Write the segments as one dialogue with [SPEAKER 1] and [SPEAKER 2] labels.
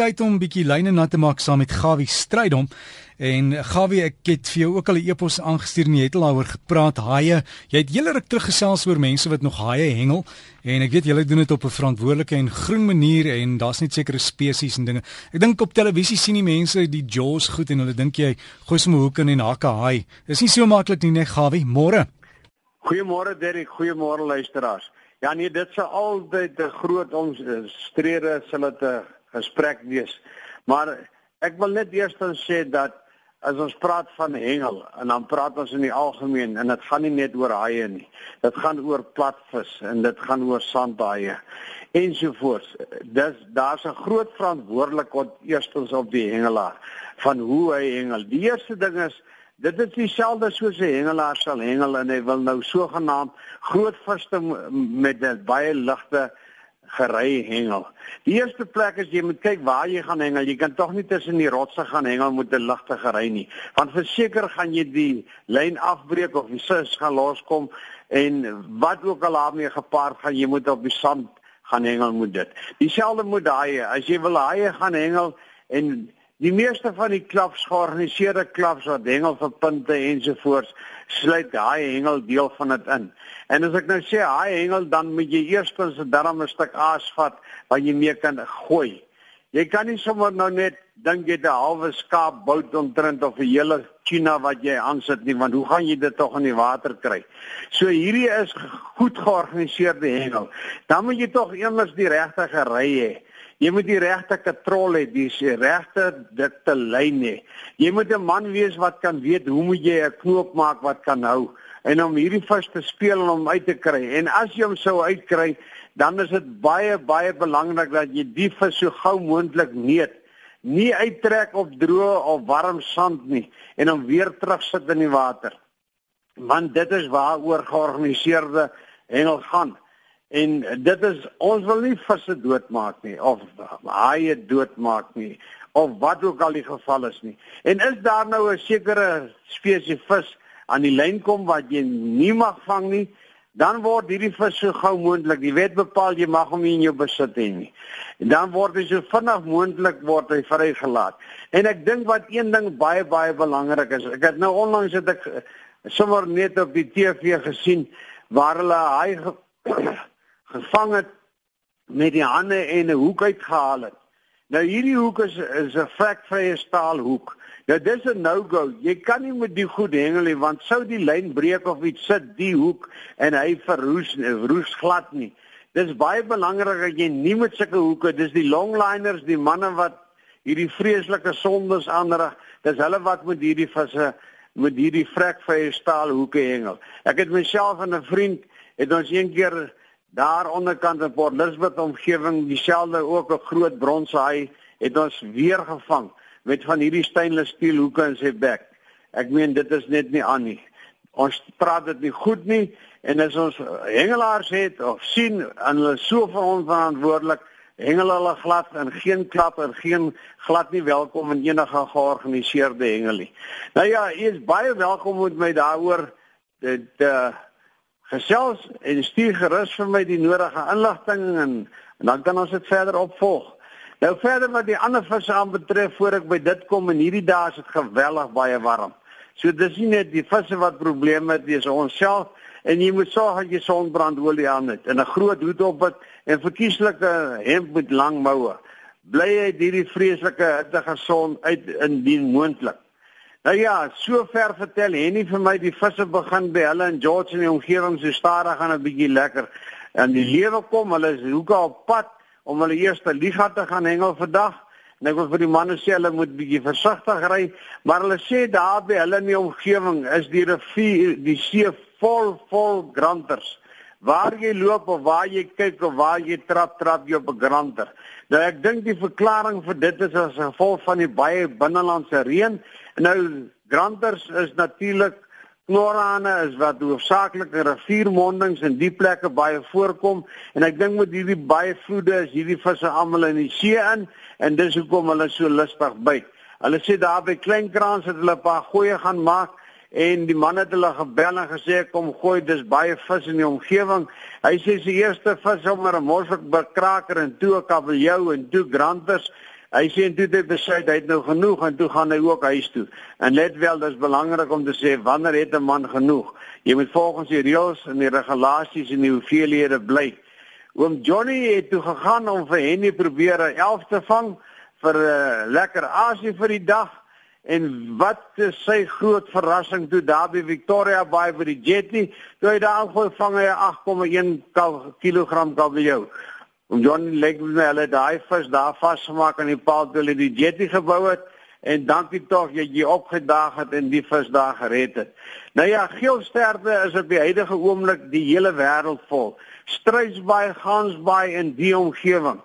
[SPEAKER 1] tyd om 'n bietjie lyne na te maak saam met Gawie Strydom. En Gawie, ek het vir jou ook al 'n e-pos aangestuur en jy het al daaroor gepraat. Haie, jy het hele ruk teruggesels oor mense wat nog haie hengel en ek weet julle doen dit op 'n verantwoordelike en groen manier en daar's net sekere spesies en dinge. Ek dink op televisie sien die mense die jaws goed en hulle dink jy gooi sommer hoek in en hakke haai. Dis nie so maklik nie, net Gawie. Môre.
[SPEAKER 2] Goeiemôre Derek, goeiemôre luisteraars. Ja nee, dit sal altyd 'n groot omstrede sal dit 'n gesprek wees. Maar ek wil net eers dan sê dat as ons praat van hengel en dan praat ons in die algemeen en dit gaan nie net oor haie nie. Dit gaan oor platvis en dit gaan oor sandhaie ensovoorts. Dis daar's 'n groot verantwoordelikheid eerstens op die hengelaar van hoe hy hengel. Die eerste ding is Dit is dieselfde soos 'n hengelaar sal hengel en hy wil nou sogenaamd groot visse met baie ligte gery hengel. Die eerste plek is jy moet kyk waar jy gaan hengel. Jy kan tog nie tussen die rotse gaan hengel met 'n ligte gery nie. Want verseker gaan jy die lyn afbreek of die vis gaan loskom en wat ook al daarmee gepaard gaan jy moet op die sand gaan hengel moet dit. Dieselfde moet daai as jy wil haie gaan hengel en Die meeste van die klubs georganiseerde klubs wat hengel vir punte ensovoorts sluit daai hengel deel van dit in. En as ek nou sê daai hengel dan moet jy eers kos 'n darm 'n stuk aas vat wat jy mee kan gooi. Jy kan nie sommer nou net dink jy 'n halwe skaap bout omtrent of 'n hele tuna wat jy aansit nie want hoe gaan jy dit tog in die water kry? So hierdie is goed georganiseerde hengel. Dan moet jy tog eers die regte ry hê. Jy moet die regte katrol hê, die regte dikte lyn hê. Jy moet 'n man wees wat kan weet hoe moet jy 'n knoop maak wat kan hou en om hierdie vis te speel en hom uit te kry. En as jy hom sou uitkry, dan is dit baie baie belangrik dat jy die vis so gou moontlik neet. Nie uittrek op droë of warm sand nie en hom weer terugsit in die water. Want dit is waaroor georganiseerde hengel gaan. En dit is ons wil nie visse doodmaak nie of haie doodmaak nie of wat ook al die geval is nie. En is daar nou 'n sekere spesies vis aan die lyn kom wat jy nie mag vang nie, dan word hierdie vis so gou moontlik, die wet bepaal jy mag hom nie in jou besit hê nie. En dan word hy so vinnig moontlik word hy vrygelaat. En ek dink wat een ding baie baie belangrik is, ek het nou onlangs het ek sommer net op die TV gesien waar hulle haai gevang het met die hande en 'n hoek uitgehaal het. Nou hierdie hoek is is 'n vrekvrye staalhoek. Nou dis 'n no-go. Jy kan nie met die goed hengel nie want sou die lyn breek of iets sit die hoek en hy verroes verroes glad nie. Dis baie belangrik dat jy nie met sulke hoeke, dis die longliners, die manne wat hierdie vreeslike sondes aanrig, dis hulle wat met hierdie visse met hierdie vrekvrye staalhoeke hengel. Ek het myself en 'n vriend het ons een keer daar onderkant in Port Elizabeth omgewing dieselfde ook 'n groot bronshaai het ons weer gevang met van hierdie stainless steel hoeke in sy bek. Ek meen dit is net nie aan nie. Ons praat dit nie goed nie en as ons hengelaars het of sien en hulle so vir ons verantwoordelik hengel hulle glad en geen klap en geen glad nie welkom in enige georganiseerde hengel nie. Nou ja, u is baie welkom met my daaroor dit uh gesels en stuur gerus vir my die nodige inligting en, en dan kan ons dit verder opvolg. Nou verder wat die ander visse aanbetref voor ek by dit kom en hierdie dae is dit geweldig baie warm. So dis nie net die visse wat probleme het, dis ons self en jy moet sorg dat jy sonbrandolie aan het en 'n groot hoed op het en verkieslike hemp met lang moue. Bly jy hierdie vreeslike hitte gesond uit indien moontlik. Nou ja, sover vertel Henny vir my die visse begin by hulle in George in die omgewing so stadig gaan 'n bietjie lekker. En die lewe kom, hulle is hoeke op pad om hulle eerste liga te gaan hengel vandag. En ek wil vir die manne sê hulle moet bietjie versigtig ry, maar hulle sê daar by hulle in die omgewing is die rivier, die see vol vol granters. Waar jy loop of waar jy kyk of waar jy trap, trap jy op 'n granter. Nou ek dink die verklaring vir dit is as gevolg van die baie binnelandse reën Nou granters is natuurlik knorrane is wat hoofsaaklik in riviermondings en die plekke baie voorkom en ek dink met hierdie baie vloede is hierdie visse almal in die see in en dis hoekom hulle so lustig byt. Hulle sê daar by Kleinkrans het hulle 'n paar goeie gaan maak en die man het hulle gebel en gesê kom gooi dis baie vis in die omgewing. Hy sê sy eerste vis sommer 'n morsik bekraker en toe 'n kabeljou en toe granters Hy sê toe het hy besluit hy het nou genoeg en toe gaan hy ook huis toe. En let wel, dis belangrik om te sê wanneer het 'n man genoeg? Jy moet volgens die reëls en die regulasies en die hoeveelhede bly. Oom Johnny het toe gegaan om vir Henny probeer 'n 11 te vang vir 'n uh, lekker asie vir die dag. En wat is sy groot verrassing toe daar by Victoria Bay vir die Jetty, toe hy daar aangooi vang hy 8,1 kg kabeljou. John Lake het hulle daai vis daar vasgemaak aan die paal toe hulle die jetty gebou het en dankie tog dat jy opgedaag het en die vis daar gered het. Nou ja, geelsterte is op die huidige oomblik die hele wêreld vol. Struisbaai, gansbaai in die omgewing.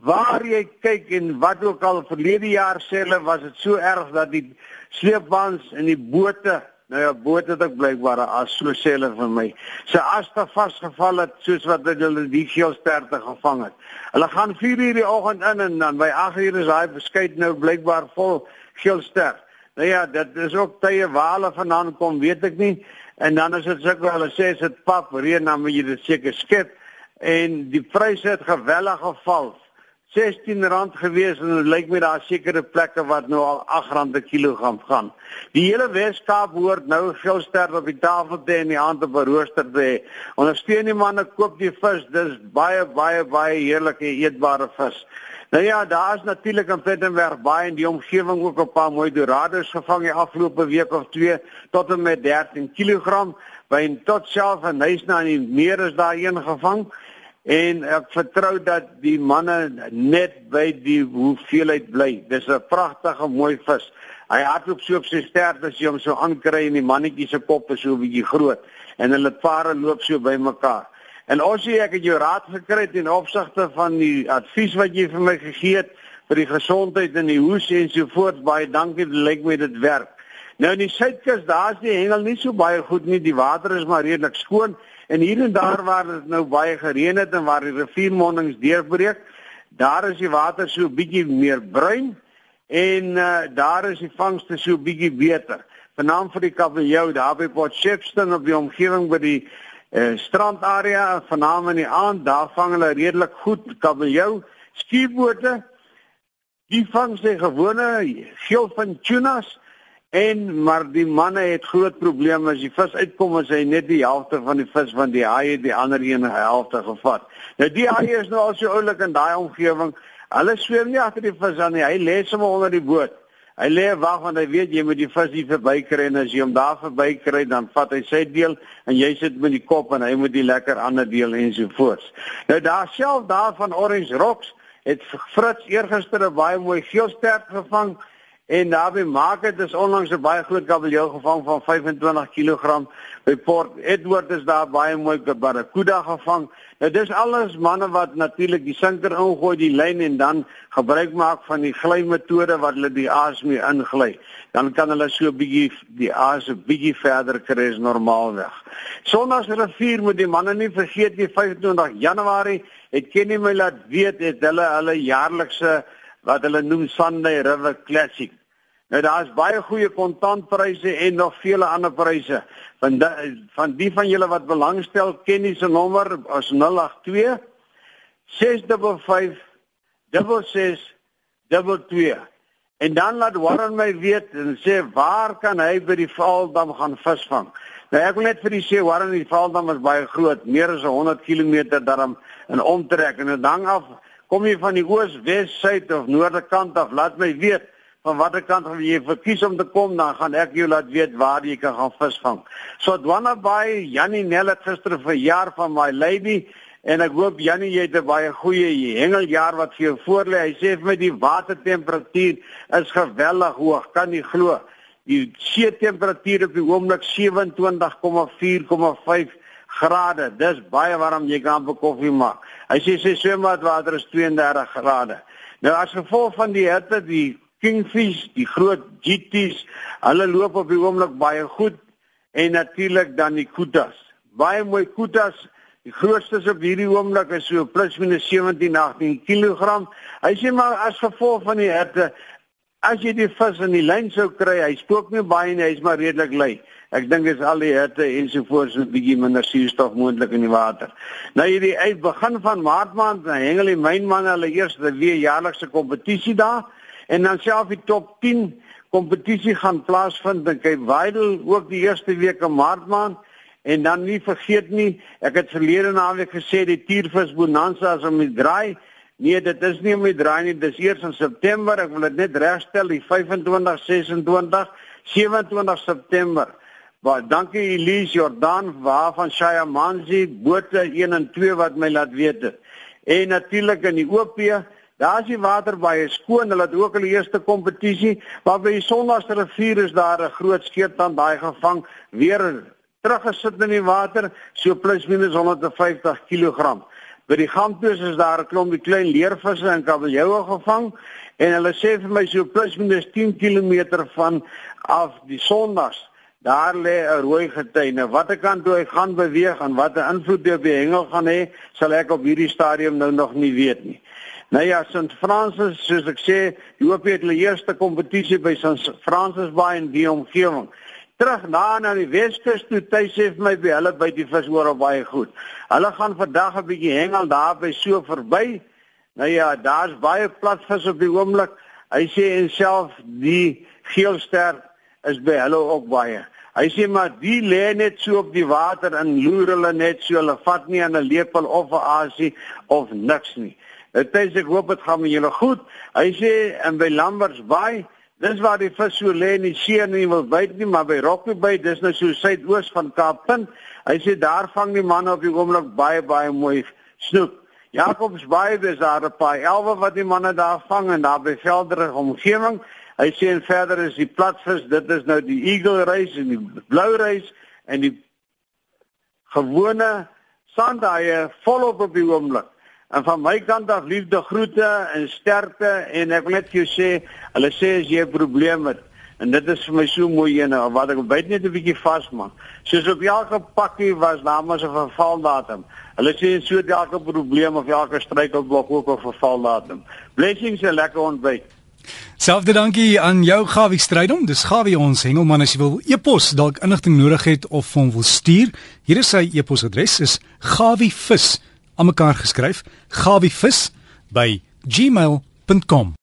[SPEAKER 2] Waar jy kyk en wat ook al verlede jaar sê hulle was dit so erg dat die sleepwaens en die bote Nou ja, boot het ek blykbaar as so sê hulle vir my. Sy as te vasgeval het soos wat hulle die geelsterte gevang het. Hulle gaan 4 uur die oggend in en dan by 8 uur is daai beskuit nou blykbaar vol geelster. Nou ja, dit is ook tye waar hulle vandaan kom, weet ek nie. En dan is dit sukkel hulle sê dit pap reën dan moet jy dit seker skep en die pryse het geweldig geval. R16 gewees en dit lyk my daar sekere plekke wat nou al R8 per kilogram gaan. Die hele Weskaap hoort nou geelster op die tafel te en die aand op 'n rooster te. Ondersteun die manne koop die vis, dis baie baie baie heerlike eetbare vis. Nou ja, daar is natuurlik in Plettenberg baie in die omgewing ook 'n paar mooi dorados gevang die afgelope week of twee tot en met 13 kg. By tot self en huis na in die meer is daar een gevang en ek vertrou dat die manne net by die hoeveelheid bly. Dis 'n pragtige mooi vis. Hy hardloop so op sy stert as jy hom so aankry en die mannetjie se kop is so 'n bietjie groot en hulle pare loop so bymekaar. En sê ek het jou raad gekry ten opsigte van die advies wat jy vir my gegee het vir die gesondheid en die hoes en so voort. Baie dankie, dit lyk my dit werk. Nou in die suidkus, daar's die hengel nie so baie goed nie. Die water is maar redelik skoon En hier en daar waar dit nou baie gereën het en waar die riviermondings deurbreek, daar is die water so bietjie meer bruin en uh, daar is die vangste so bietjie beter. Vanaand vir die kabeljou daar by Port Shepstone op die omgewing by die uh, strandarea vanaand in die aand, daar vang hulle redelik goed kabeljou. Skiebote die vang se gewone geel van tunas En maar die manne het groot probleme as die vis uitkom as hy net die helfte van die vis van die haai het die ander een helfte gevat. Nou die haai is nou al so oulik in daai omgewing. Hulle swem nie agter die vis aan nie. Hy lê sommer onder die boot. Hy lê wag want hy weet jy moet die vis hier verbykry en as jy hom daar verbykry dan vat hy sy deel en jy sit met die kop en hy moet die lekker ander deel ensovoorts. Nou daar self daar van Orange Rocks het Fritz eergister 'n baie mooi geelstert gevang. En daarby maak dit is onlangs 'n baie groot kabeljou gevang van 25 kg by Port Edward is daar baie mooi barracuda gevang. Nou dis alles manne wat natuurlik die sinker ingooi die lyn en dan gebruik maak van die glymetode wat hulle die aas mee ingly. Dan kan hulle so 'n bietjie die aas 'n bietjie verder kry as normaalweg. Sondagsrivier moet die manne nie vergeet nie 25 Januarie het Kenny my laat weet het hulle hulle jaarlikse wat hulle noem Sunday River Classic. Nou daar's baie goeie kontantpryse en nog vele ander pryse. Van die, van die van julle wat belangstel, ken die se nommer as 082 655 6622. En dan laat Warren my weet en sê waar kan hy by die Vaaldam gaan visvang? Nou ek wil net vir u sê Warren die Vaaldam is baie groot, meer as 100 km daarom in omtrek en dit hang af kom jy van die oos, wes, suid of noorde kant af, laat my weet van watter kant jy verkies om te kom, dan gaan ek jou laat weet waar jy kan gaan visvang. So Dwana Bay, Jannie Nel het gister verjaar van my lady en ek hoop Jannie jy het 'n baie goeie hengeljaar wat vir jou voorlê. Hy sê vir my die watertemperatuur is geweldig hoog, kan jy glo? Die see temperatuur op die oomblik 27,4,5 grade. Dis baie warm, jy kan 'n koffie maak. Hy sê sy swembadwater is 32 grade. Nou as gevolg van die hitte, die kingfish, die groot GT's, hulle loop op die oomblik baie goed en natuurlik dan die kutas. Baie mooi kutas. Die grootste op hierdie oomblik is so plus minus 17 18 kg. Hy sê maar as gevolg van die hitte, as jy die vis in die lyn sou kry, hy spook nie baie nie, hy's maar redelik lui. Ek dink dis al die hitte ensovoorts so 'n bietjie minder suurstof moontlik in die water. Nou hierdie uit begin van Maart maand, dan hengel die mynmanne hulle eerste weer jaarlikse kompetisie daar en dan self die top 10 kompetisie gaan plaasvind. In Cape Vidal ook die eerste week in Maart maand. En dan nie vergeet nie ek het verlede naweek gesê die Tiervis Bonanza is om die draai. Nee dit is nie om die draai nie dis eers in September. Ek wil dit net regstel die 25 26 27 September Baie dankie Elise Jordan waarvan Shaya Manzi bote 1 en 2 wat my laat weet het. En natuurlik in die OP, daar is die water baie skoon. Hulle het ook hulle eerste kompetisie, maar by die Sondagsrivier is daar 'n groot skeetand daai gevang weer teruggesit in die water, so plus minus 150 kg. By die Gamtoos is daar 'n klompie klein leervisse en kabeljoue gevang en hulle sê vir my so plus minus 10 km van af die Sondags Daar lê 'n rooi getuie. Watter kant toe hy gaan beweeg en watter invloed dit op die hengel gaan hê, sal ek op hierdie stadium nou nog nie weet nie. Nou ja, St. Francis, soos ek sê, die hoop het hulle eerste kompetisie by St. Francis Bay in die omgewing. Terug na na die Weskus toe, sê vir my by hulle by die vis hoor op baie goed. Hulle gaan vandag 'n bietjie hengel daar by so verby. Nou ja, daar's baie platvis op die oomblik. Hy sê enself die geelster is by hulle ook baie. Hy sê maar die lê net so op die water en loer hulle net so hulle vat nie aan 'n lepel of 'n asie of niks nie. Dit sê ek hoop dit gaan met julle goed. Hy sê en by Lamberts Bay, dis waar die vis so lê in die see en nie wil byt nie, maar by Rocky Bay, dis nou so suidoos van Kaappunt. Hy sê daar vang die manne op die oomblik baie baie mooi snoek. Jacobs Bay, dis daar 'n paar elwe wat die manne daar vang en daar by Velderig omgewing. Hy sê en verder is die platvis, dit is nou die eagle reis en die blou reis en die gewone sandhaie volop op die oomblik. En van my kant af liefde groete en sterkte en ek wil net vir jou sê, hulle sê as jy 'n probleem het en dit is vir my so mooi ene wat ek byt net 'n bietjie vasmaak. Soos op elke pakkie was mos 'n vervaldatum. Hulle sê so elke probleem of elke struikelblok ook 'n vervaldatum. Blessings en lekker ontbyt.
[SPEAKER 1] Selfde dankie aan jou Gawie Strydom. Dis Gawie ons hengelman as jy wil e-pos dalk inligting nodig het of hom wil stuur. Hier is sy e-posadres is gawievis aan mekaar geskryf gawievis by gmail.com